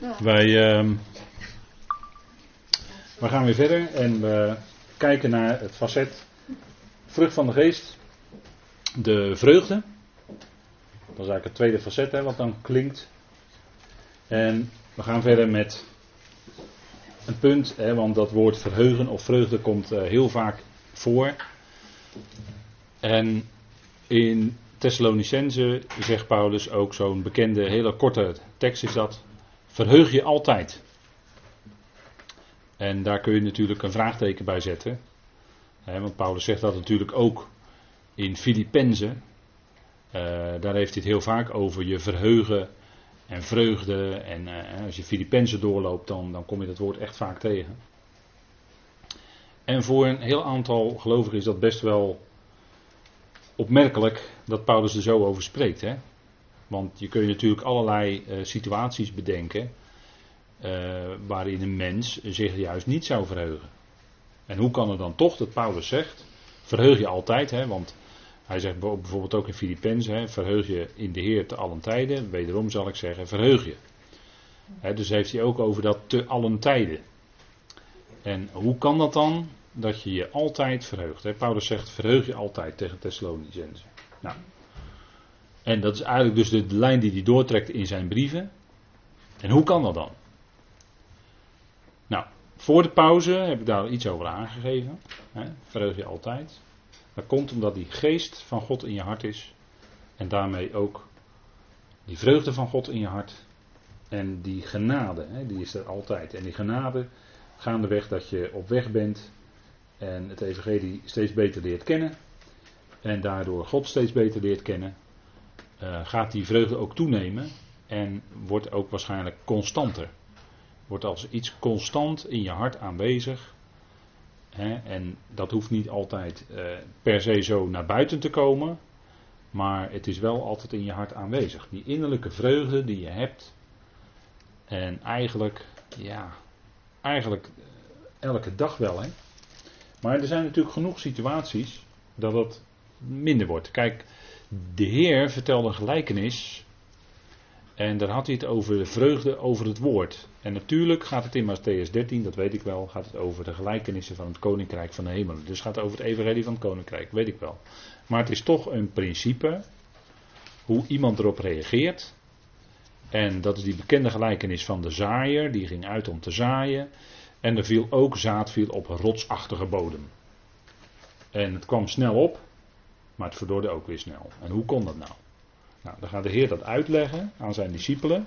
Wij, ehm, we gaan weer verder en we kijken naar het facet vrucht van de geest, de vreugde. Dat is eigenlijk het tweede facet hè, wat dan klinkt. En we gaan verder met een punt, hè, want dat woord verheugen of vreugde komt eh, heel vaak voor. En in Thessalonicense zegt Paulus ook zo'n bekende, hele korte tekst is dat. Verheug je altijd. En daar kun je natuurlijk een vraagteken bij zetten. want Paulus zegt dat natuurlijk ook in Filippenzen. Uh, daar heeft hij het heel vaak over je verheugen en vreugde. En uh, als je Filippenzen doorloopt, dan, dan kom je dat woord echt vaak tegen. En voor een heel aantal gelovigen is dat best wel opmerkelijk dat Paulus er zo over spreekt. Hè? Want je kunt natuurlijk allerlei uh, situaties bedenken uh, waarin een mens zich juist niet zou verheugen. En hoe kan het dan toch dat Paulus zegt, verheug je altijd, hè? want hij zegt bijvoorbeeld ook in Filippenzen, verheug je in de Heer te allen tijden, wederom zal ik zeggen, verheug je. Hè, dus heeft hij ook over dat te allen tijden. En hoe kan dat dan? Dat je je altijd verheugt. Paulus zegt, verheug je altijd tegen Thessalonicenzen. Nou, en dat is eigenlijk dus de lijn die hij doortrekt in zijn brieven. En hoe kan dat dan? Nou, voor de pauze heb ik daar iets over aangegeven. Hè? Je altijd. Dat komt omdat die geest van God in je hart is. En daarmee ook die vreugde van God in je hart. En die genade, hè, die is er altijd. En die genade, gaandeweg dat je op weg bent en het evangelie steeds beter leert kennen. En daardoor God steeds beter leert kennen. Uh, gaat die vreugde ook toenemen. En wordt ook waarschijnlijk constanter. Wordt als iets constant in je hart aanwezig. Hè, en dat hoeft niet altijd uh, per se zo naar buiten te komen. Maar het is wel altijd in je hart aanwezig. Die innerlijke vreugde die je hebt. En eigenlijk, ja, eigenlijk elke dag wel. Hè. Maar er zijn natuurlijk genoeg situaties dat het minder wordt. Kijk, de Heer vertelde een gelijkenis. En daar had hij het over de vreugde over het woord. En natuurlijk gaat het in Matthäus 13, dat weet ik wel, gaat het over de gelijkenissen van het koninkrijk van de hemelen. Dus gaat het over het evangelie van het koninkrijk, weet ik wel. Maar het is toch een principe hoe iemand erop reageert. En dat is die bekende gelijkenis van de zaaier, die ging uit om te zaaien. En er viel ook zaad viel op rotsachtige bodem. En het kwam snel op, maar het verdorde ook weer snel. En hoe kon dat nou? Nou, dan gaat de Heer dat uitleggen aan zijn discipelen.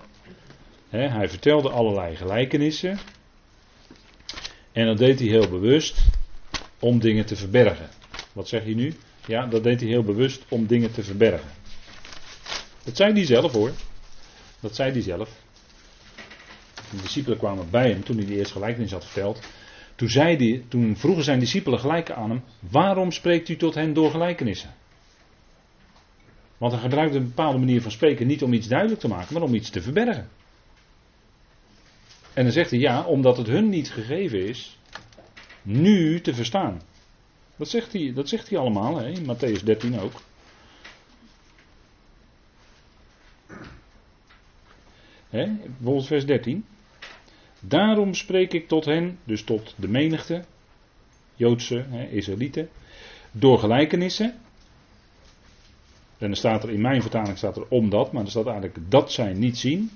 hij vertelde allerlei gelijkenissen. En dat deed hij heel bewust om dingen te verbergen. Wat zeg je nu? Ja, dat deed hij heel bewust om dingen te verbergen. Dat zei hij zelf hoor. Dat zei hij zelf. De discipelen kwamen bij hem toen hij de eerste gelijkenis had verteld. Toen, zei toen vroegen zijn discipelen gelijk aan hem: Waarom spreekt u tot hen door gelijkenissen? Want hij gebruikt een bepaalde manier van spreken niet om iets duidelijk te maken, maar om iets te verbergen. En dan zegt hij ja, omdat het hun niet gegeven is nu te verstaan. Dat zegt hij, dat zegt hij allemaal, hè, in Matthäus 13 ook. Hè, bijvoorbeeld vers 13. Daarom spreek ik tot hen, dus tot de menigte, Joodse, hè, Israëlieten, door gelijkenissen. En dan staat er in mijn vertaling staat er omdat, maar er staat eigenlijk dat zij niet zien,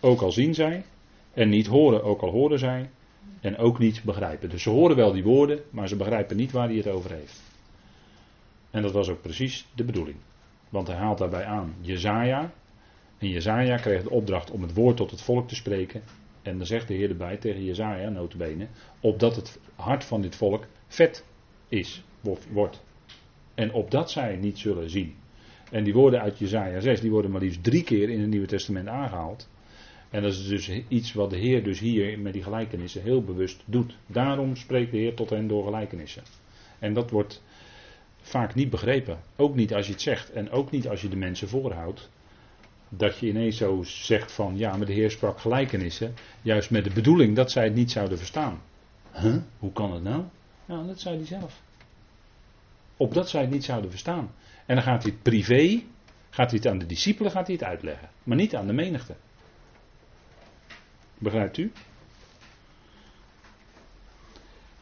ook al zien zij, en niet horen, ook al horen zij, en ook niet begrijpen. Dus ze horen wel die woorden, maar ze begrijpen niet waar hij het over heeft. En dat was ook precies de bedoeling. Want hij haalt daarbij aan Jezaja. En Jezaja kreeg de opdracht om het woord tot het volk te spreken. En dan zegt de Heer erbij tegen Jezaja, notabene, opdat het hart van dit volk vet is, wordt. En opdat zij niet zullen zien. En die woorden uit Jezaja 6, die worden maar liefst drie keer in het Nieuwe Testament aangehaald. En dat is dus iets wat de Heer dus hier met die gelijkenissen heel bewust doet. Daarom spreekt de Heer tot hen door gelijkenissen. En dat wordt vaak niet begrepen. Ook niet als je het zegt. En ook niet als je de mensen voorhoudt. Dat je ineens zo zegt van ja, maar de Heer sprak gelijkenissen. Juist met de bedoeling dat zij het niet zouden verstaan. Huh? Hoe kan het nou? Nou, dat zei hij zelf. Opdat zij het niet zouden verstaan. En dan gaat hij het privé, gaat hij het aan de discipelen gaat hij het uitleggen. Maar niet aan de menigte. Begrijpt u?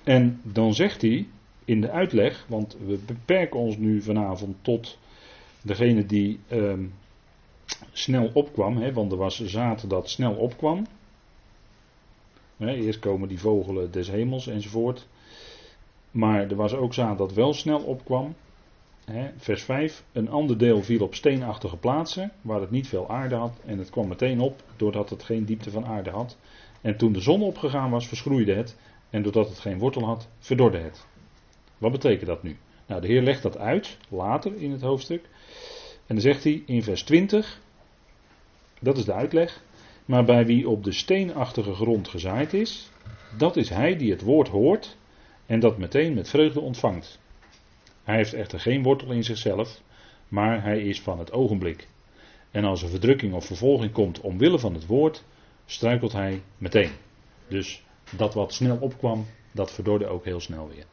En dan zegt hij in de uitleg, want we beperken ons nu vanavond tot degene die ehm, snel opkwam, hè, want er was zaad dat snel opkwam. Eerst komen die vogelen des hemels enzovoort. Maar er was ook zaad dat wel snel opkwam. Vers 5. Een ander deel viel op steenachtige plaatsen, waar het niet veel aarde had. En het kwam meteen op, doordat het geen diepte van aarde had. En toen de zon opgegaan was, verschroeide het. En doordat het geen wortel had, verdorde het. Wat betekent dat nu? Nou, de Heer legt dat uit, later in het hoofdstuk. En dan zegt hij in vers 20, dat is de uitleg. Maar bij wie op de steenachtige grond gezaaid is, dat is hij die het woord hoort en dat meteen met vreugde ontvangt. Hij heeft echter geen wortel in zichzelf, maar hij is van het ogenblik. En als er verdrukking of vervolging komt omwille van het woord, struikelt hij meteen. Dus dat wat snel opkwam, dat verdorde ook heel snel weer.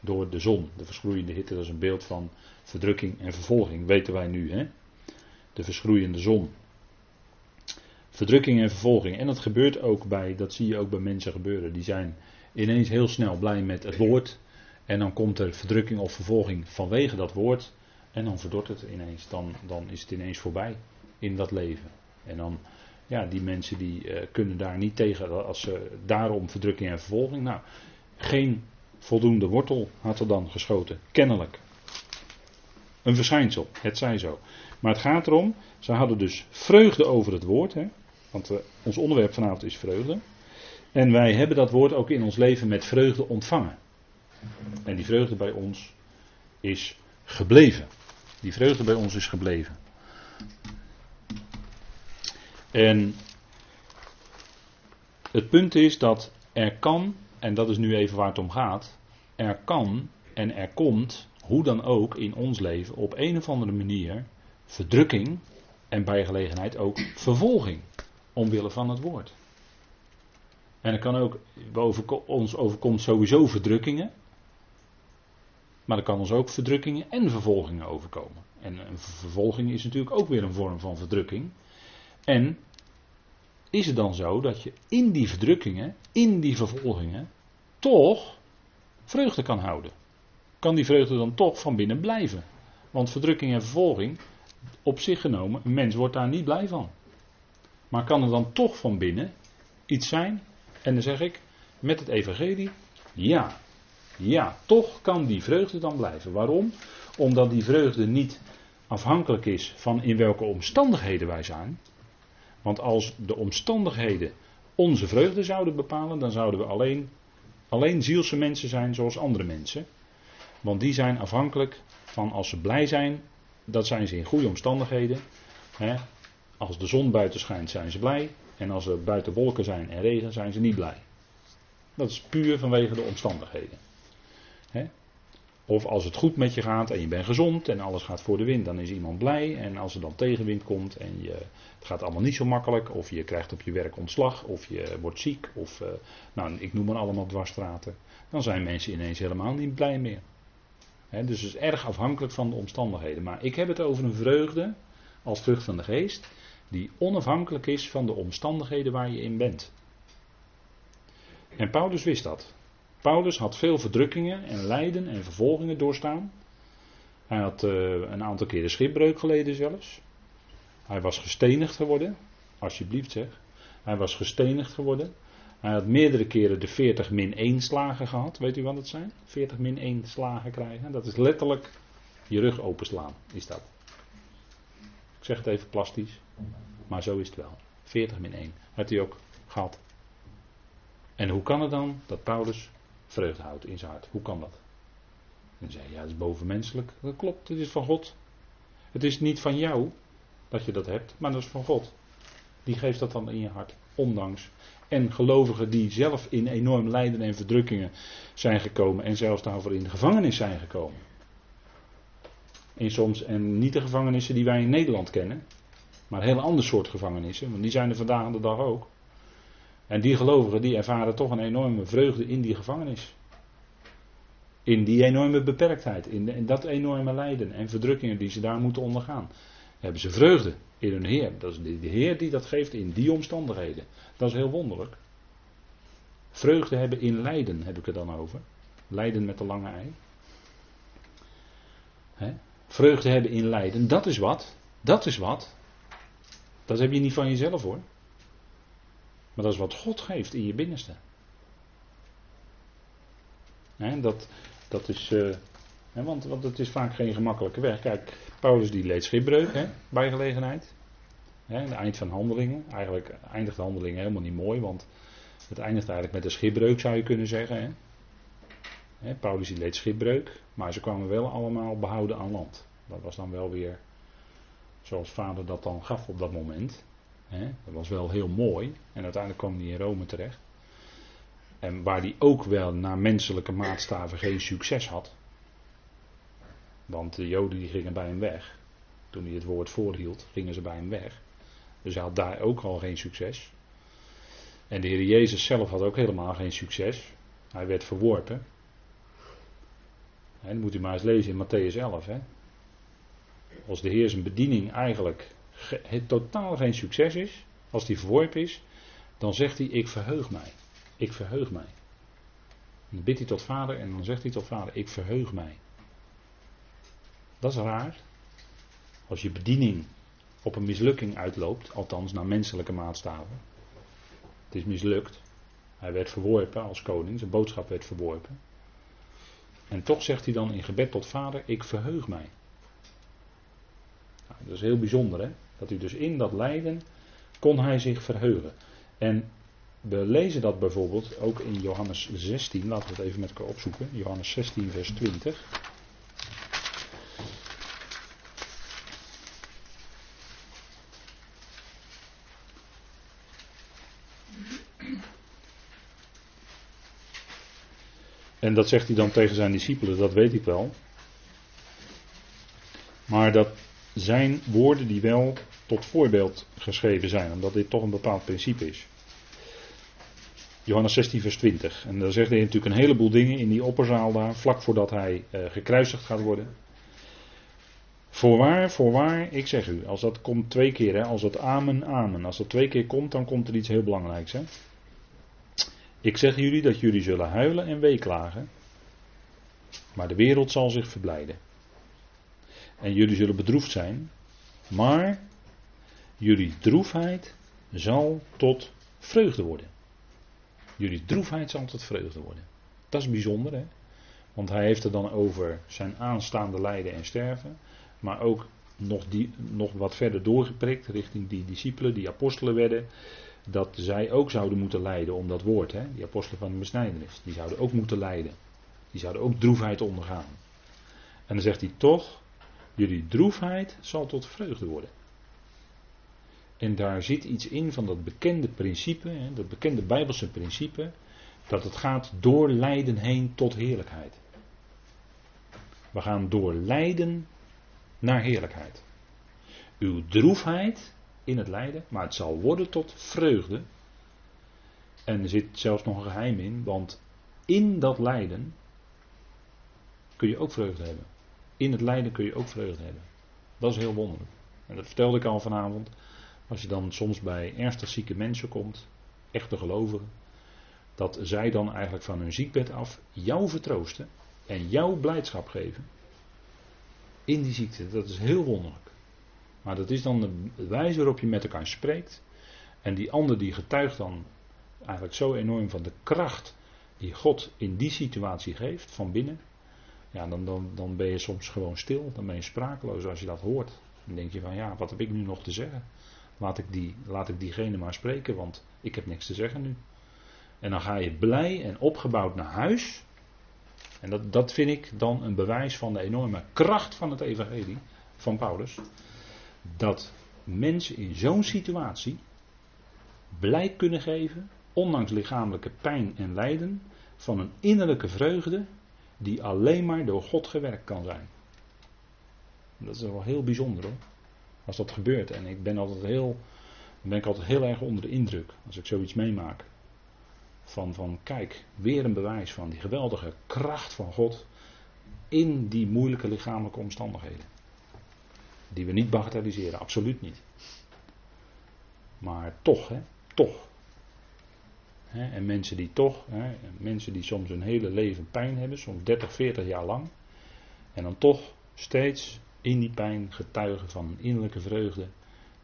Door de zon, de verschroeiende hitte, dat is een beeld van verdrukking en vervolging, weten wij nu. Hè? De verschroeiende zon. Verdrukking en vervolging. En dat gebeurt ook bij, dat zie je ook bij mensen gebeuren. Die zijn ineens heel snel blij met het woord. En dan komt er verdrukking of vervolging vanwege dat woord. En dan verdort het ineens. Dan, dan is het ineens voorbij in dat leven. En dan, ja, die mensen die uh, kunnen daar niet tegen als ze daarom verdrukking en vervolging. Nou, geen voldoende wortel had er dan geschoten. Kennelijk. Een verschijnsel, het zij zo. Maar het gaat erom, ze hadden dus vreugde over het woord. Hè, want uh, ons onderwerp vanavond is vreugde. En wij hebben dat woord ook in ons leven met vreugde ontvangen. En die vreugde bij ons is gebleven. Die vreugde bij ons is gebleven. En het punt is dat er kan, en dat is nu even waar het om gaat, er kan en er komt, hoe dan ook in ons leven, op een of andere manier verdrukking en bij gelegenheid ook vervolging omwille van het woord. En er kan ook, ons overkomt sowieso verdrukkingen. Maar er kan ons ook verdrukkingen en vervolgingen overkomen. En een vervolging is natuurlijk ook weer een vorm van verdrukking. En is het dan zo dat je in die verdrukkingen, in die vervolgingen, toch vreugde kan houden? Kan die vreugde dan toch van binnen blijven? Want verdrukking en vervolging, op zich genomen, een mens wordt daar niet blij van. Maar kan er dan toch van binnen iets zijn en dan zeg ik, met het evangelie, ja. Ja, toch kan die vreugde dan blijven. Waarom? Omdat die vreugde niet afhankelijk is van in welke omstandigheden wij zijn. Want als de omstandigheden onze vreugde zouden bepalen, dan zouden we alleen, alleen zielse mensen zijn zoals andere mensen. Want die zijn afhankelijk van als ze blij zijn, dat zijn ze in goede omstandigheden. Als de zon buiten schijnt, zijn ze blij. En als er buiten wolken zijn en regen, zijn ze niet blij. Dat is puur vanwege de omstandigheden. Of als het goed met je gaat en je bent gezond en alles gaat voor de wind, dan is iemand blij. En als er dan tegenwind komt en je, het gaat allemaal niet zo makkelijk, of je krijgt op je werk ontslag, of je wordt ziek, of uh, nou, ik noem maar allemaal dwarsstraten, dan zijn mensen ineens helemaal niet blij meer. dus het is erg afhankelijk van de omstandigheden. Maar ik heb het over een vreugde als vrucht van de geest, die onafhankelijk is van de omstandigheden waar je in bent. En Paulus wist dat. Paulus had veel verdrukkingen en lijden en vervolgingen doorstaan. Hij had uh, een aantal keren schipbreuk geleden zelfs. Hij was gestenigd geworden. Alsjeblieft zeg. Hij was gestenigd geworden. Hij had meerdere keren de 40 min 1 slagen gehad. Weet u wat dat zijn? 40 min 1 slagen krijgen. Dat is letterlijk je rug openslaan. Is dat. Ik zeg het even plastisch. Maar zo is het wel. 40 min 1. Heeft hij ook gehad. En hoe kan het dan dat Paulus vreugde houdt in zijn hart? Hoe kan dat? En zei ja, dat is bovenmenselijk. Dat klopt, het is van God. Het is niet van jou dat je dat hebt, maar dat is van God. Die geeft dat dan in je hart, ondanks. En gelovigen die zelf in enorm lijden en verdrukkingen zijn gekomen en zelfs daarvoor in de gevangenis zijn gekomen. En soms, en niet de gevangenissen die wij in Nederland kennen, maar een heel ander soort gevangenissen, want die zijn er vandaag de dag ook. En die gelovigen die ervaren toch een enorme vreugde in die gevangenis. In die enorme beperktheid, in, dat enorme lijden en verdrukkingen die ze daar moeten ondergaan. hebben ze vreugde in hun Heer. Dat is de Heer die dat geeft in die omstandigheden. Dat is heel wonderlijk. Vreugde hebben in lijden heb ik het dan over. Lijden met de lange ei. Vreugde hebben in lijden, dat is wat. Dat is wat. Dat heb je niet van jezelf hoor. Maar dat is wat God geeft in je binnenste. dat, dat is. Uh, want, want het is vaak geen gemakkelijke weg. Kijk, Paulus die leed schipbreuk hè, bij gelegenheid. Het eind van handelingen. Eigenlijk eindigt de handelingen helemaal niet mooi, want het eindigt eigenlijk met een schipbreuk zou je kunnen zeggen. Paulus die leed schipbreuk, maar ze kwamen wel allemaal behouden aan land. Dat was dan wel weer zoals vader dat dan gaf op dat moment. Dat was wel heel mooi en uiteindelijk kwam hij in Rome terecht. En waar hij ook wel naar menselijke maatstaven geen succes had. Want de Joden die gingen bij hem weg. Toen hij het woord voorhield, gingen ze bij hem weg. Dus hij had daar ook al geen succes. En de Heer Jezus zelf had ook helemaal geen succes. Hij werd verworpen. En moet u maar eens lezen in Matthäus 11. Hè. Als de Heer zijn bediening eigenlijk het totaal geen succes is, als die verworpen is, dan zegt hij: Ik verheug mij. Ik verheug mij. dan bidt hij tot vader en dan zegt hij tot vader: Ik verheug mij. Dat is raar. Als je bediening op een mislukking uitloopt, althans naar menselijke maatstaven. Het is mislukt. Hij werd verworpen als koning, zijn boodschap werd verworpen. En toch zegt hij dan in gebed tot vader, ik verheug mij. Nou, dat is heel bijzonder hè. Dat hij dus in dat lijden kon hij zich verheugen. En we lezen dat bijvoorbeeld ook in Johannes 16, laten we het even met elkaar opzoeken. Johannes 16 vers 20. En dat zegt hij dan tegen zijn discipelen, dat weet ik wel. Maar dat zijn woorden die wel tot voorbeeld geschreven zijn, omdat dit toch een bepaald principe is. Johannes 16, vers 20. En daar zegt hij natuurlijk een heleboel dingen in die opperzaal daar, vlak voordat hij uh, gekruisigd gaat worden. Voorwaar, voorwaar, ik zeg u, als dat komt twee keer, hè, als dat amen, amen, als dat twee keer komt, dan komt er iets heel belangrijks. Hè. Ik zeg jullie dat jullie zullen huilen en weeklagen, maar de wereld zal zich verblijden. En jullie zullen bedroefd zijn, maar jullie droefheid zal tot vreugde worden. Jullie droefheid zal tot vreugde worden. Dat is bijzonder, hè? Want hij heeft het dan over zijn aanstaande lijden en sterven, maar ook nog, die, nog wat verder doorgeprikt richting die discipelen, die apostelen werden dat zij ook zouden moeten lijden om dat woord. Hè? Die apostelen van de besnijdenis. Die zouden ook moeten lijden. Die zouden ook droefheid ondergaan. En dan zegt hij toch, jullie droefheid zal tot vreugde worden. En daar zit iets in van dat bekende principe, hè, dat bekende Bijbelse principe, dat het gaat door lijden heen tot heerlijkheid. We gaan door lijden naar heerlijkheid. Uw droefheid in het lijden, maar het zal worden tot vreugde. En er zit zelfs nog een geheim in, want in dat lijden kun je ook vreugde hebben. In het lijden kun je ook vreugde hebben. Dat is heel wonderlijk. En dat vertelde ik al vanavond. Als je dan soms bij ernstig zieke mensen komt, echte gelovigen, dat zij dan eigenlijk van hun ziekbed af jou vertroosten en jouw blijdschap geven. In die ziekte, dat is heel wonderlijk. Maar dat is dan de wijze waarop je met elkaar spreekt. En die ander die getuigt dan eigenlijk zo enorm van de kracht die God in die situatie geeft van binnen. Ja, dan, dan, dan ben je soms gewoon stil. Dan ben je sprakeloos als je dat hoort. Dan denk je van ja, wat heb ik nu nog te zeggen? Laat ik, die, laat ik diegene maar spreken, want ik heb niks te zeggen nu. En dan ga je blij en opgebouwd naar huis. En dat, dat vind ik dan een bewijs van de enorme kracht van het evangelie van Paulus dat mensen in zo'n situatie blijk kunnen geven, ondanks lichamelijke pijn en lijden, van een innerlijke vreugde die alleen maar door God gewerkt kan zijn. Dat is wel heel bijzonder hoor. Als dat gebeurt. En ik ben altijd heel, ben ik altijd heel erg onder de indruk als ik zoiets meemaak. Van, van kijk, weer een bewijs van die geweldige kracht van God in die moeilijke lichamelijke omstandigheden. Die we niet bagatelliseren, absoluut niet. Maar toch, hè, toch. Hè, en mensen die toch, hè, mensen die soms hun hele leven pijn hebben, soms 30, 40 jaar lang. En dan toch steeds in die pijn getuigen van een innerlijke vreugde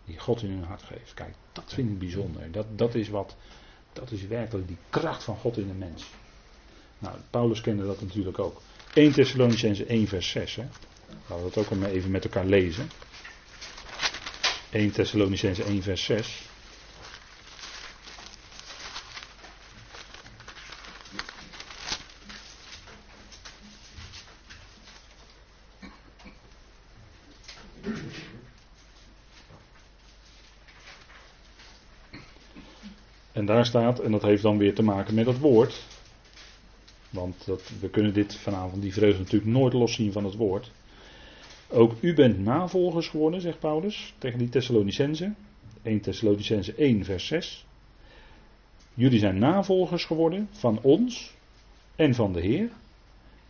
die God in hun hart geeft. Kijk, dat vind ik bijzonder. Dat, dat is wat, dat is werkelijk die kracht van God in de mens. Nou, Paulus kende dat natuurlijk ook. 1 Thessalonicense 1 vers 6. Hè. Laten we dat ook even met elkaar lezen. 1 Thessalonicense 1 vers 6. En daar staat, en dat heeft dan weer te maken met het woord. Want dat, we kunnen dit vanavond, die vreugde natuurlijk nooit loszien van het woord. Ook u bent navolgers geworden, zegt Paulus tegen die Thessalonicenzen. 1 Thessalonicense 1, vers 6. Jullie zijn navolgers geworden van ons en van de Heer.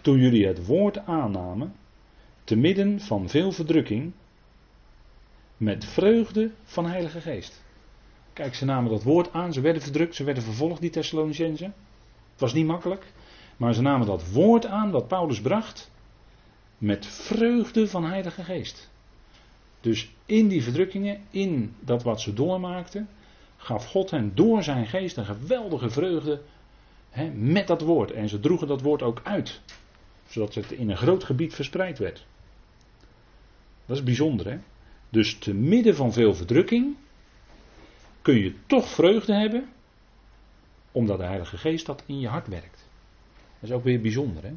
Toen jullie het woord aannamen, te midden van veel verdrukking, met vreugde van Heilige Geest. Kijk, ze namen dat woord aan, ze werden verdrukt, ze werden vervolgd, die Thessalonicenzen. Het was niet makkelijk, maar ze namen dat woord aan wat Paulus bracht, met vreugde van Heilige Geest. Dus in die verdrukkingen, in dat wat ze doormaakten, gaf God hen door zijn geest een geweldige vreugde hè, met dat woord. En ze droegen dat woord ook uit, zodat het in een groot gebied verspreid werd. Dat is bijzonder, hè? Dus te midden van veel verdrukking kun je toch vreugde hebben, omdat de Heilige Geest dat in je hart werkt. Dat is ook weer bijzonder, hè?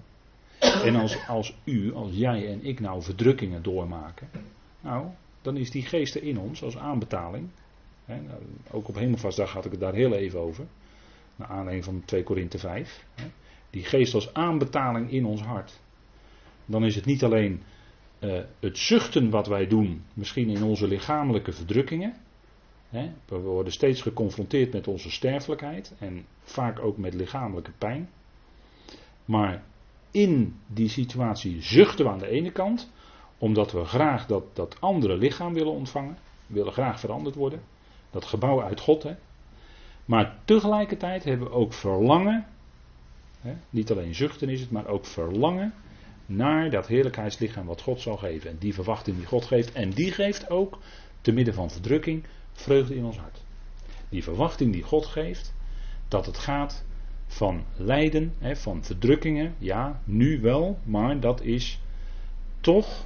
En als, als u, als jij en ik nou verdrukkingen doormaken, nou, dan is die geest er in ons als aanbetaling. Nou, ook op Hemelvastdag had ik het daar heel even over. Naar aanleiding van 2 Korinthe 5. Hè, die geest als aanbetaling in ons hart. Dan is het niet alleen uh, het zuchten wat wij doen, misschien in onze lichamelijke verdrukkingen. We worden steeds geconfronteerd met onze sterfelijkheid en vaak ook met lichamelijke pijn. Maar in die situatie zuchten we aan de ene kant, omdat we graag dat, dat andere lichaam willen ontvangen. Willen graag veranderd worden. Dat gebouw uit God. Hè. Maar tegelijkertijd hebben we ook verlangen. Hè, niet alleen zuchten is het, maar ook verlangen naar dat heerlijkheidslichaam wat God zal geven. En die verwachting die God geeft. En die geeft ook, te midden van verdrukking, vreugde in ons hart. Die verwachting die God geeft, dat het gaat van lijden, hè, van verdrukkingen, ja, nu wel, maar dat is toch,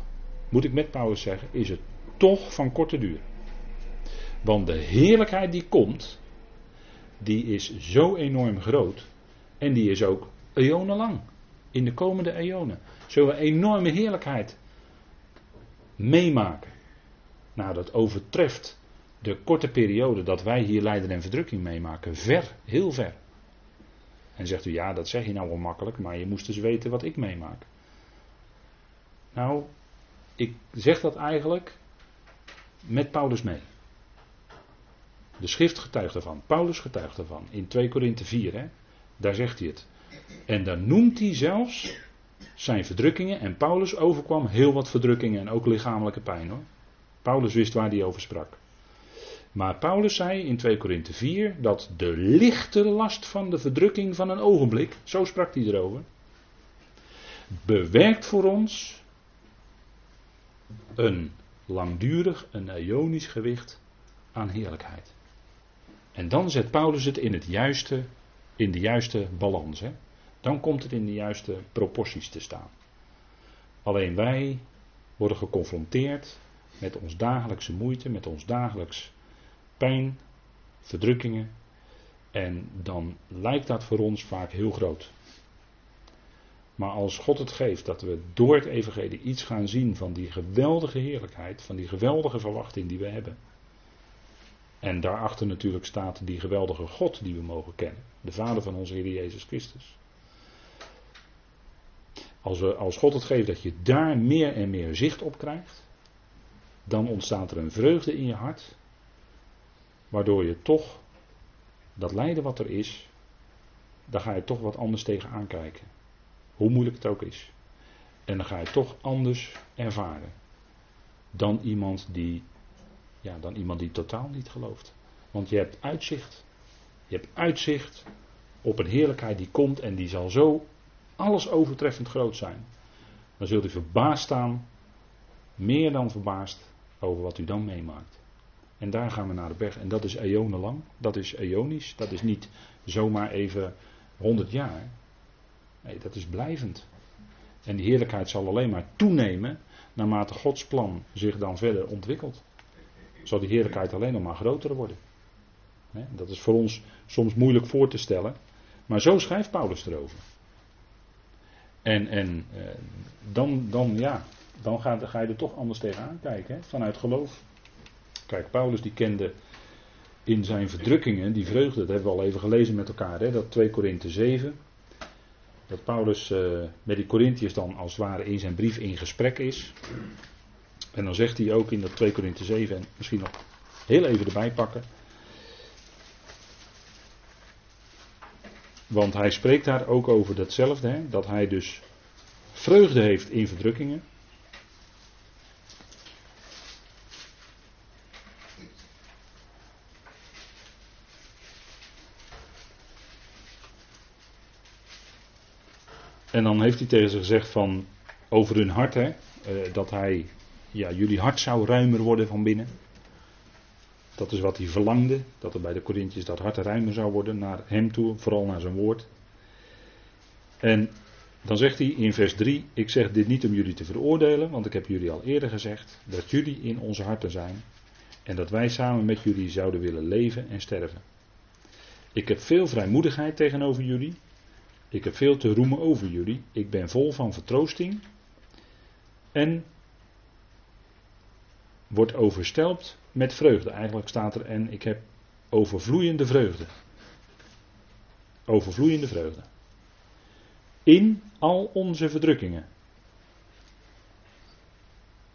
moet ik met Paulus zeggen, is het toch van korte duur. Want de heerlijkheid die komt, die is zo enorm groot en die is ook eonenlang. In de komende eonen zullen we enorme heerlijkheid meemaken. Nou, dat overtreft de korte periode dat wij hier lijden en verdrukking meemaken ver, heel ver. En zegt u, ja, dat zeg je nou wel makkelijk, maar je moest dus weten wat ik meemaak. Nou, ik zeg dat eigenlijk met Paulus mee. De schrift getuigt ervan, Paulus getuigt ervan, in 2 Korinthe 4, hè, daar zegt hij het. En dan noemt hij zelfs zijn verdrukkingen, en Paulus overkwam heel wat verdrukkingen en ook lichamelijke pijn hoor. Paulus wist waar hij over sprak. Maar Paulus zei in 2 Korinthe 4 dat de lichte last van de verdrukking van een ogenblik, zo sprak hij erover, bewerkt voor ons een langdurig, een ionisch gewicht aan heerlijkheid. En dan zet Paulus het in, het juiste, in de juiste balans. Hè? Dan komt het in de juiste proporties te staan. Alleen wij worden geconfronteerd met ons dagelijkse moeite, met ons dagelijks pijn, verdrukkingen. En dan lijkt dat voor ons vaak heel groot. Maar als God het geeft dat we door het evangelie iets gaan zien van die geweldige heerlijkheid, van die geweldige verwachting die we hebben. En daarachter natuurlijk staat die geweldige God die we mogen kennen. De Vader van onze Heer Jezus Christus. Als, we, als God het geeft dat je daar meer en meer zicht op krijgt, dan ontstaat er een vreugde in je hart Waardoor je toch dat lijden wat er is, daar ga je toch wat anders tegen aankijken. Hoe moeilijk het ook is. En dan ga je toch anders ervaren. dan iemand die, ja, dan iemand die totaal niet gelooft. Want je hebt uitzicht. Je hebt uitzicht op een heerlijkheid die komt en die zal zo alles overtreffend groot zijn. Dan zult u verbaasd staan, meer dan verbaasd, over wat u dan meemaakt. En daar gaan we naar de berg. En dat is eonenlang. Dat is eonisch. Dat is niet zomaar even 100 jaar. Nee, dat is blijvend. En die heerlijkheid zal alleen maar toenemen naarmate Gods plan zich dan verder ontwikkelt. Zal die heerlijkheid alleen nog maar groter worden. Dat is voor ons soms moeilijk voor te stellen. Maar zo schrijft Paulus erover. En, en eh, dan, dan, ja, dan ga, ga, je er toch anders tegenaan kijken, hè? vanuit geloof. Kijk, Paulus die kende in zijn verdrukkingen die vreugde, dat hebben we al even gelezen met elkaar, hè? dat 2 Korinthe 7. Dat Paulus uh, met die Corinthiërs dan als het ware in zijn brief in gesprek is. En dan zegt hij ook in dat 2 Korinthe 7, en misschien nog heel even erbij pakken. Want hij spreekt daar ook over datzelfde, hè, dat hij dus vreugde heeft in verdrukkingen. En dan heeft hij tegen ze gezegd van over hun hart, hè, eh, dat hij, ja, jullie hart zou ruimer worden van binnen. Dat is wat hij verlangde, dat er bij de Corinthiërs dat hart ruimer zou worden naar hem toe, vooral naar zijn woord. En dan zegt hij in vers 3, ik zeg dit niet om jullie te veroordelen, want ik heb jullie al eerder gezegd dat jullie in onze harten zijn en dat wij samen met jullie zouden willen leven en sterven. Ik heb veel vrijmoedigheid tegenover jullie, ik heb veel te roemen over jullie, ik ben vol van vertroosting en wordt overstelpt met vreugde. Eigenlijk staat er en ik heb overvloeiende vreugde. Overvloeiende vreugde. In al onze verdrukkingen.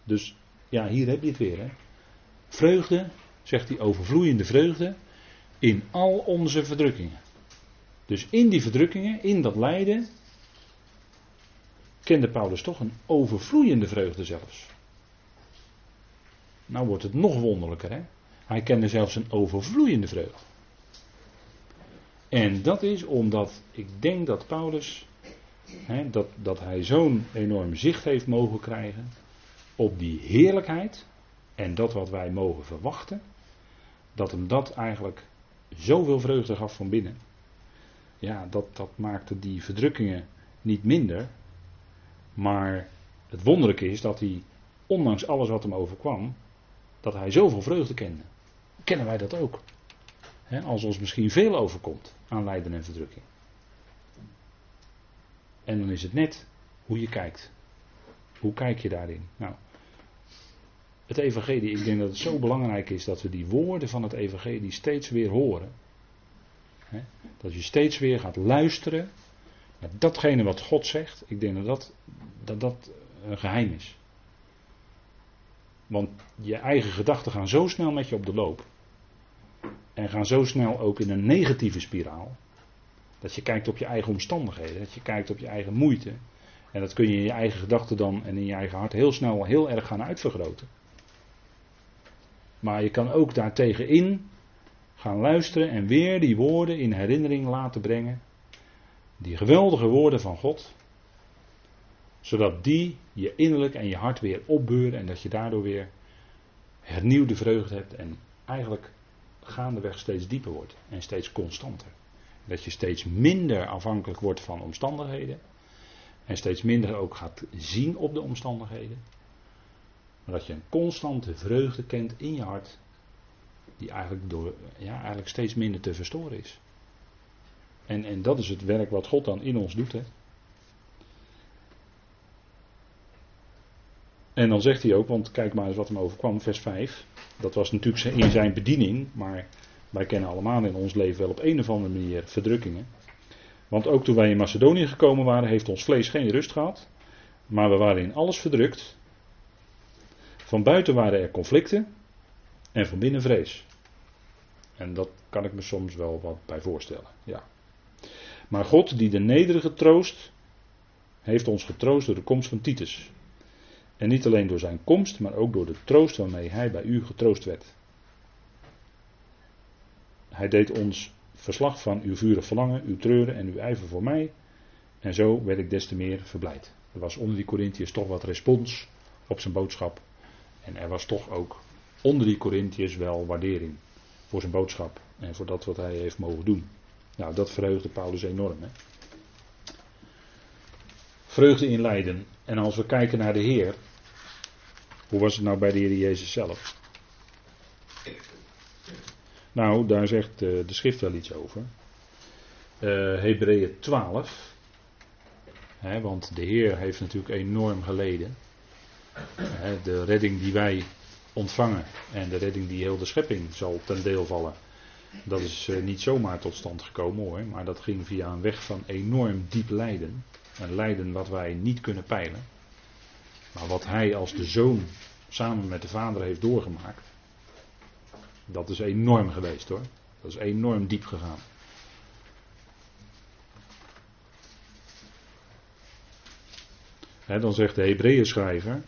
Dus ja, hier heb je het weer. Hè. Vreugde, zegt hij, overvloeiende vreugde. In al onze verdrukkingen. Dus in die verdrukkingen, in dat lijden, kende Paulus toch een overvloeiende vreugde zelfs. Nou wordt het nog wonderlijker, hè? Hij kende zelfs een overvloeiende vreugde. En dat is omdat ik denk dat Paulus, hè, dat, dat hij zo'n enorm zicht heeft mogen krijgen op die heerlijkheid en dat wat wij mogen verwachten, dat hem dat eigenlijk zoveel vreugde gaf van binnen. Ja, dat, dat maakte die verdrukkingen niet minder. Maar het wonderlijke is dat hij, ondanks alles wat hem overkwam, dat hij zoveel vreugde kende. Kennen wij dat ook? als ons misschien veel overkomt aan lijden en verdrukking. En dan is het net hoe je kijkt. Hoe kijk je daarin? Nou, het evangelie, ik denk dat het zo belangrijk is dat we die woorden van het evangelie steeds weer horen. Dat je steeds weer gaat luisteren naar datgene wat God zegt. Ik denk dat dat, dat, dat een geheim is. Want je eigen gedachten gaan zo snel met je op de loop. En gaan zo snel ook in een negatieve spiraal. Dat je kijkt op je eigen omstandigheden. Dat je kijkt op je eigen moeite. En dat kun je in je eigen gedachten dan en in je eigen hart heel snel heel erg gaan uitvergroten. Maar je kan ook daartegenin gaan luisteren en weer die woorden in herinnering laten brengen. Die geweldige woorden van God zodat die je innerlijk en je hart weer opbeuren en dat je daardoor weer hernieuwde vreugde hebt en eigenlijk gaandeweg steeds dieper wordt en steeds constanter. Dat je steeds minder afhankelijk wordt van omstandigheden en steeds minder ook gaat zien op de omstandigheden. Maar dat je een constante vreugde kent in je hart, die eigenlijk, door, ja, eigenlijk steeds minder te verstoren is. En, en dat is het werk wat God dan in ons doet. Hè. En dan zegt hij ook, want kijk maar eens wat hem overkwam, vers 5. Dat was natuurlijk in zijn bediening, maar wij kennen allemaal in ons leven wel op een of andere manier verdrukkingen. Want ook toen wij in Macedonië gekomen waren, heeft ons vlees geen rust gehad. Maar we waren in alles verdrukt. Van buiten waren er conflicten en van binnen vrees. En dat kan ik me soms wel wat bij voorstellen. Ja. Maar God, die de nederige troost, heeft ons getroost door de komst van Titus. En niet alleen door zijn komst, maar ook door de troost waarmee hij bij u getroost werd. Hij deed ons verslag van uw vurig verlangen, uw treuren en uw ijver voor mij. En zo werd ik des te meer verblijd. Er was onder die Corinthiërs toch wat respons op zijn boodschap. En er was toch ook onder die Corinthiërs wel waardering voor zijn boodschap en voor dat wat hij heeft mogen doen. Nou, dat verheugde Paulus enorm. Hè? Vreugde in lijden. En als we kijken naar de Heer, hoe was het nou bij de Heer Jezus zelf? Nou, daar zegt eh, de schrift wel iets over. Uh, Hebreeën 12. Hè, want de Heer heeft natuurlijk enorm geleden. De redding die wij ontvangen en de redding die heel de schepping zal ten deel vallen. Dat is uh, niet zomaar tot stand gekomen hoor, maar dat ging via een weg van enorm diep lijden. Een lijden wat wij niet kunnen peilen. Maar wat hij als de zoon samen met de vader heeft doorgemaakt. Dat is enorm geweest hoor. Dat is enorm diep gegaan. dan zegt de Hebreeën schrijver,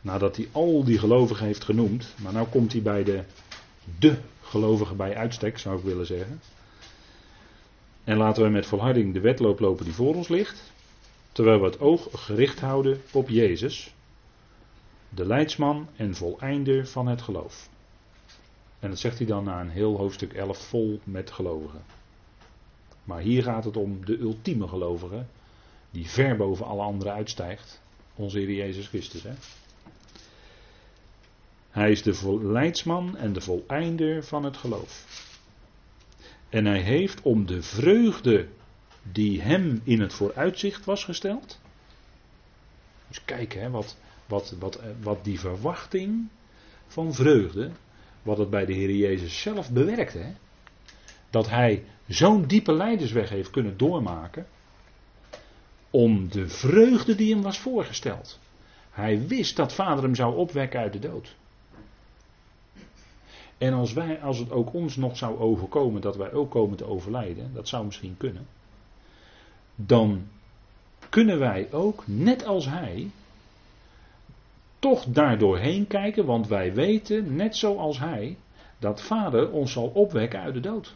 nadat hij al die gelovigen heeft genoemd, maar nu komt hij bij de, de gelovigen bij uitstek, zou ik willen zeggen. En laten we met volharding de wedloop lopen die voor ons ligt, terwijl we het oog gericht houden op Jezus, de leidsman en voleinder van het geloof. En dat zegt hij dan na een heel hoofdstuk 11 vol met gelovigen. Maar hier gaat het om de ultieme gelovige, die ver boven alle anderen uitstijgt, onze Heer Jezus Christus. Hè? Hij is de leidsman en de voleinder van het geloof. En hij heeft om de vreugde die hem in het vooruitzicht was gesteld. Dus kijken hè, wat, wat, wat, wat die verwachting van vreugde, wat het bij de Heer Jezus zelf bewerkte. Hè? Dat hij zo'n diepe leidersweg heeft kunnen doormaken. Om de vreugde die hem was voorgesteld. Hij wist dat vader hem zou opwekken uit de dood. En als, wij, als het ook ons nog zou overkomen dat wij ook komen te overlijden, dat zou misschien kunnen, dan kunnen wij ook, net als hij, toch daardoorheen kijken, want wij weten, net zoals hij, dat vader ons zal opwekken uit de dood.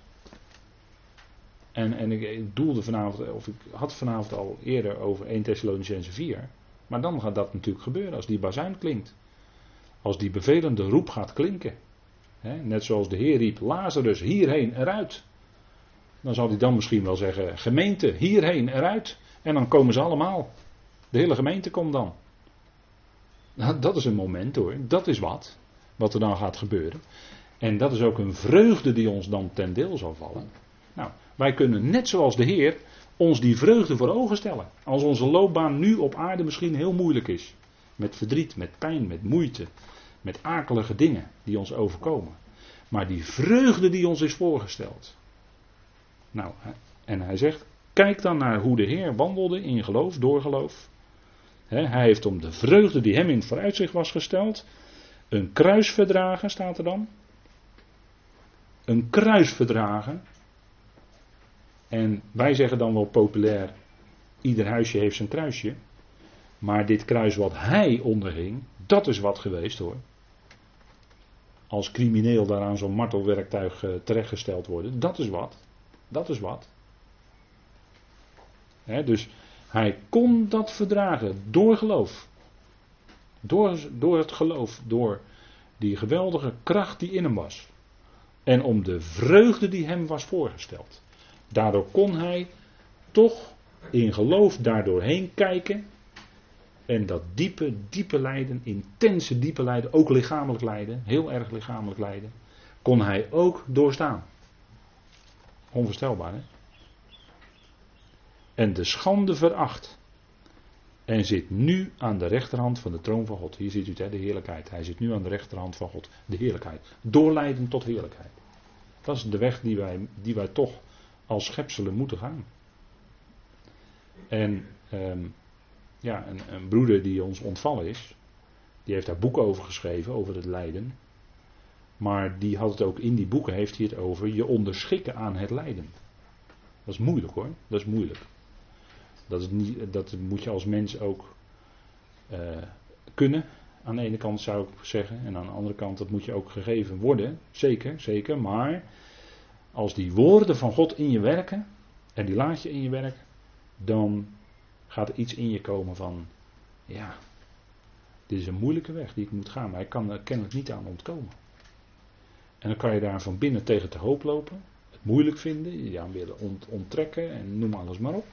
En, en ik doelde vanavond, of ik had vanavond al eerder over 1 Thessalonicense 4. Maar dan gaat dat natuurlijk gebeuren als die bazuin klinkt. Als die bevelende roep gaat klinken net zoals de Heer riep, Lazarus hierheen eruit. Dan zal hij dan misschien wel zeggen, gemeente hierheen eruit. En dan komen ze allemaal. De hele gemeente komt dan. Nou, dat is een moment hoor, dat is wat. Wat er dan gaat gebeuren. En dat is ook een vreugde die ons dan ten deel zal vallen. Nou, wij kunnen net zoals de Heer ons die vreugde voor ogen stellen. Als onze loopbaan nu op aarde misschien heel moeilijk is. Met verdriet, met pijn, met moeite, met akelige dingen die ons overkomen. Maar die vreugde die ons is voorgesteld. Nou, en hij zegt, kijk dan naar hoe de Heer wandelde in geloof, door geloof. hij heeft om de vreugde die hem in het vooruitzicht was gesteld, een kruis verdragen, staat er dan. Een kruis verdragen. En wij zeggen dan wel populair, ieder huisje heeft zijn kruisje. Maar dit kruis wat hij onderging, dat is wat geweest hoor als crimineel daaraan zo'n martelwerktuig uh, terechtgesteld worden. Dat is wat. Dat is wat. dus hij kon dat verdragen door geloof. Door, door het geloof, door die geweldige kracht die in hem was. En om de vreugde die hem was voorgesteld. Daardoor kon hij toch in geloof daardoorheen kijken en dat diepe, diepe lijden, intense diepe lijden, ook lichamelijk lijden, heel erg lichamelijk lijden, kon hij ook doorstaan. Onvoorstelbaar, hè? En de schande veracht. En zit nu aan de rechterhand van de troon van God. Hier ziet u het, hè, de heerlijkheid. Hij zit nu aan de rechterhand van God. De heerlijkheid. Doorlijden tot heerlijkheid. Dat is de weg die wij, die wij toch als schepselen moeten gaan. En ehm, ja, een, een broeder die ons ontvallen is. Die heeft daar boeken over geschreven, over het lijden. Maar die had het ook in die boeken, heeft hij het over je onderschikken aan het lijden. Dat is moeilijk hoor, dat is moeilijk. Dat, is niet, dat moet je als mens ook uh, kunnen. Aan de ene kant zou ik zeggen. En aan de andere kant, dat moet je ook gegeven worden. Zeker, zeker. Maar als die woorden van God in je werken. En die laat je in je werk. Dan gaat er iets in je komen van. Ja, dit is een moeilijke weg die ik moet gaan. Maar ik kan er kennelijk niet aan ontkomen. En dan kan je daar van binnen tegen te hoop lopen. Het moeilijk vinden. Je aan willen onttrekken. En noem alles maar op.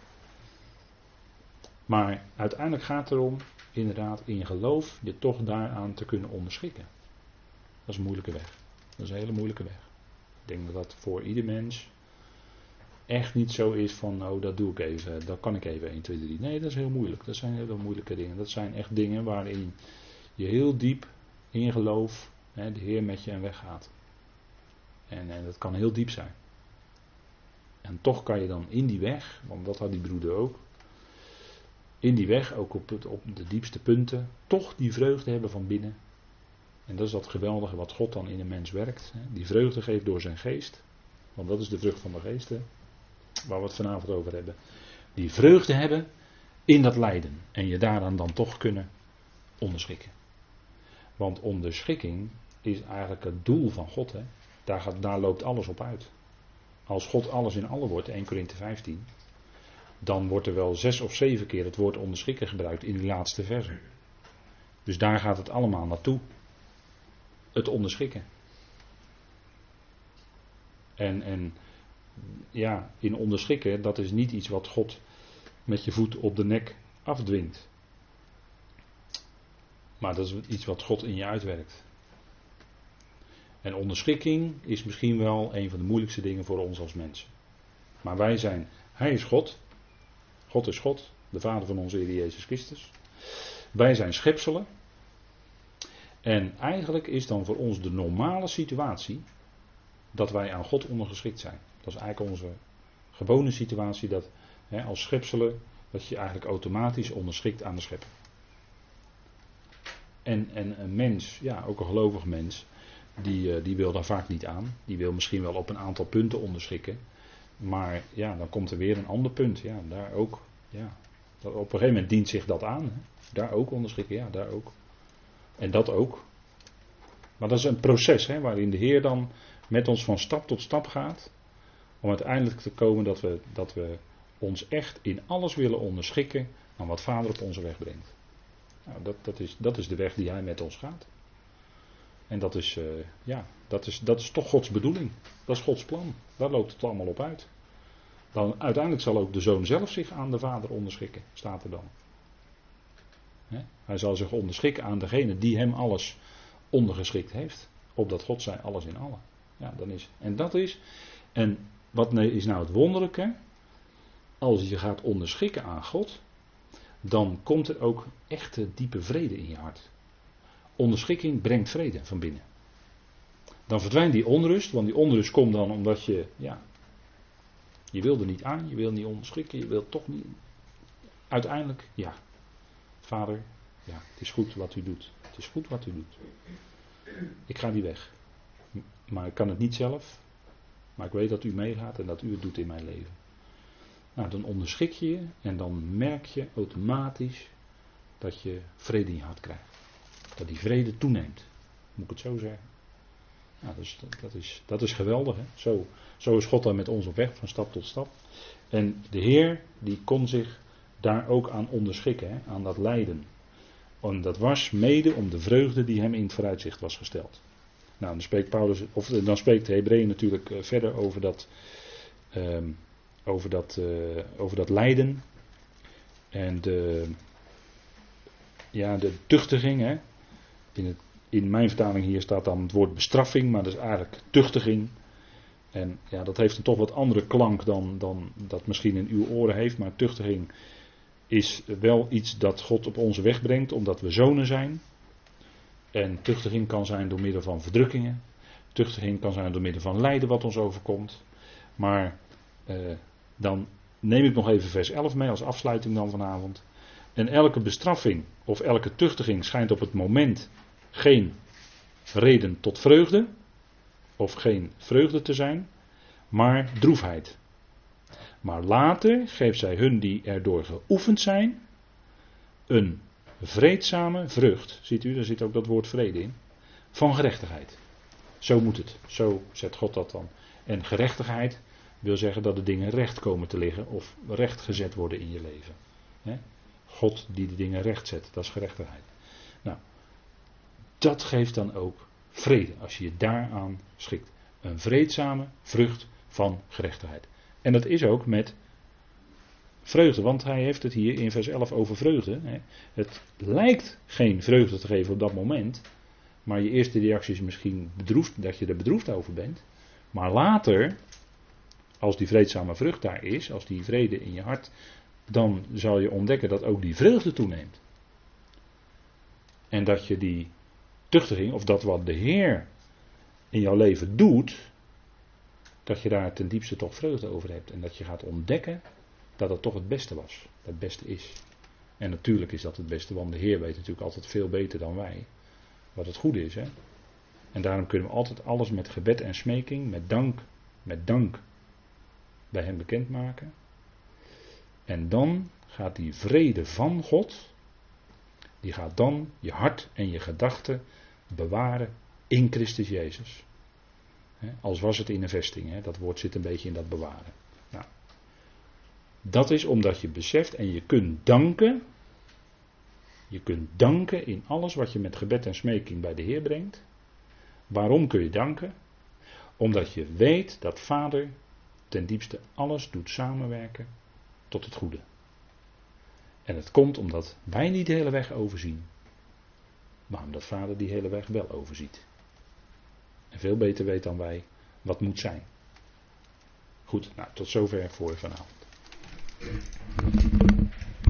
Maar uiteindelijk gaat het erom, inderdaad, in je geloof je toch daaraan te kunnen onderschikken. Dat is een moeilijke weg. Dat is een hele moeilijke weg. Ik denk dat dat voor ieder mens echt niet zo is van, nou dat doe ik even, dat kan ik even 1, 2, 3. Nee, dat is heel moeilijk. Dat zijn hele moeilijke dingen. Dat zijn echt dingen waarin je heel diep in geloof hè, de Heer met je en weg gaat. En, en dat kan heel diep zijn. En toch kan je dan in die weg, want dat had die broeder ook, in die weg, ook op, het, op de diepste punten, toch die vreugde hebben van binnen. En dat is dat geweldige wat God dan in een mens werkt. Hè? Die vreugde geeft door zijn geest. Want dat is de vrucht van de geest, hè? Waar we het vanavond over hebben. Die vreugde hebben in dat lijden. En je daaraan dan toch kunnen onderschikken. Want onderschikking is eigenlijk het doel van God. Hè? Daar, gaat, loopt alles op uit. Als God alles in alle wordt, 1 Korinthe 15, dan wordt er wel zes of zeven keer het woord onderschikken gebruikt in die laatste verse. Dus daar gaat het allemaal naartoe. Het onderschikken. En, en ja, in onderschikken, dat is niet iets wat God met je voet op de nek afdwingt. Maar dat is iets wat God in je uitwerkt. En onderschikking is misschien wel een van de moeilijkste dingen voor ons als mensen. Maar wij zijn, Hij is God, God is God, de Vader van onze Heer Jezus Christus. Wij zijn schepselen. En eigenlijk is dan voor ons de normale situatie dat wij aan God ondergeschikt zijn. Dat is eigenlijk onze gewone situatie dat hè, als schepselen dat je eigenlijk automatisch onderschikt aan de schepper. En, en een mens, ja, ook een gelovig mens, die, eh, die wil daar vaak niet aan. Die wil misschien wel op een aantal punten onderschikken. Maar ja, dan komt er weer een ander punt. Ja, daar ook. Ja, op een gegeven moment dient zich dat aan. Hè. Daar ook onderschikken, ja, daar ook. En dat ook. Maar dat is een proces hè, waarin de Heer dan met ons van stap tot stap gaat. Om uiteindelijk te komen dat we, dat we ons echt in alles willen onderschikken aan wat Vader op onze weg brengt. Nou, dat, dat, is, dat is de weg die Hij met ons gaat. En dat is, uh, ja, dat is, dat is toch Gods bedoeling. Dat is Gods plan. Daar loopt het allemaal op uit. Dan uiteindelijk zal ook de zoon zelf zich aan de vader onderschikken, staat er dan. Hij zal zich onderschikken aan degene die hem alles ondergeschikt heeft. Opdat God zij alles in allen. Ja, dan is, en dat is, en wat is nou het wonderlijke? Als je gaat onderschikken aan God, dan komt er ook echte diepe vrede in je hart. Onderschikking brengt vrede van binnen. Dan verdwijnt die onrust, want die onrust komt dan omdat je, ja, je wil er niet aan, je wil niet onderschikken, je wilt toch niet. Uiteindelijk, ja, vader, ja, het is goed wat u doet. Het is goed wat u doet. Ik ga die weg. Maar ik kan het niet zelf. Maar ik weet dat u meegaat en dat u het doet in mijn leven. Nou, dan onderschik je je en dan merk je automatisch dat je vrede in je hart krijgt. Dat die vrede toeneemt. Moet ik het zo zeggen? Nou, dus dat, is, dat is geweldig. Hè? Zo, zo is God dan met ons op weg, van stap tot stap. En de Heer, die kon zich daar ook aan onderschikken, hè? aan dat lijden. En dat was mede om de vreugde die hem in het vooruitzicht was gesteld. Nou, dan spreekt, Paulus, of, dan spreekt de Hebreeën natuurlijk eh, verder over dat, um, over, dat, uh, over dat lijden. En de, ja, de tuchtiging. Hè? In, het, in mijn vertaling hier staat dan het woord bestraffing, maar dat is eigenlijk tuchtiging. En ja, dat heeft een toch wat andere klank dan, dan dat misschien in uw oren heeft. Maar tuchtiging is wel iets dat God op onze weg brengt, omdat we zonen zijn. En tuchtiging kan zijn door middel van verdrukkingen. Tuchtiging kan zijn door middel van lijden wat ons overkomt. Maar eh, dan neem ik nog even vers 11 mee als afsluiting dan vanavond. En elke bestraffing of elke tuchtiging schijnt op het moment geen reden tot vreugde, of geen vreugde te zijn, maar droefheid. Maar later geeft zij hun die erdoor geoefend zijn, een vreedzame vrucht. Ziet u, daar zit ook dat woord vrede in. Van gerechtigheid. Zo moet het. Zo zet God dat dan. En gerechtigheid wil zeggen dat de dingen recht komen te liggen of recht gezet worden in je leven. God die de dingen recht zet, dat is gerechtigheid. Nou, dat geeft dan ook vrede als je je daaraan schikt. Een vreedzame vrucht van gerechtigheid. En dat is ook met vreugde, want hij heeft het hier in vers 11 over vreugde. Het lijkt geen vreugde te geven op dat moment, maar je eerste reactie is misschien bedroefd, dat je er bedroefd over bent. Maar later, als die vreedzame vrucht daar is, als die vrede in je hart, dan zal je ontdekken dat ook die vreugde toeneemt. En dat je die tuchtiging, of dat wat de Heer in jouw leven doet, dat je daar ten diepste toch vreugde over hebt. En dat je gaat ontdekken dat het toch het beste was. Het beste is. En natuurlijk is dat het beste, want de Heer weet natuurlijk altijd veel beter dan wij. Wat het goede is. Hè? En daarom kunnen we altijd alles met gebed en smeking, met dank, met dank bij Hem bekendmaken. En dan gaat die vrede van God, die gaat dan je hart en je gedachten bewaren in Christus Jezus. Als was het in een vesting, dat woord zit een beetje in dat bewaren. Dat is omdat je beseft en je kunt danken. Je kunt danken in alles wat je met gebed en smeking bij de Heer brengt. Waarom kun je danken? Omdat je weet dat Vader ten diepste alles doet samenwerken tot het goede. En het komt omdat wij niet de hele weg overzien, maar omdat Vader die hele weg wel overziet. En veel beter weet dan wij wat moet zijn. Goed, nou, tot zover voor vanavond. Thank you.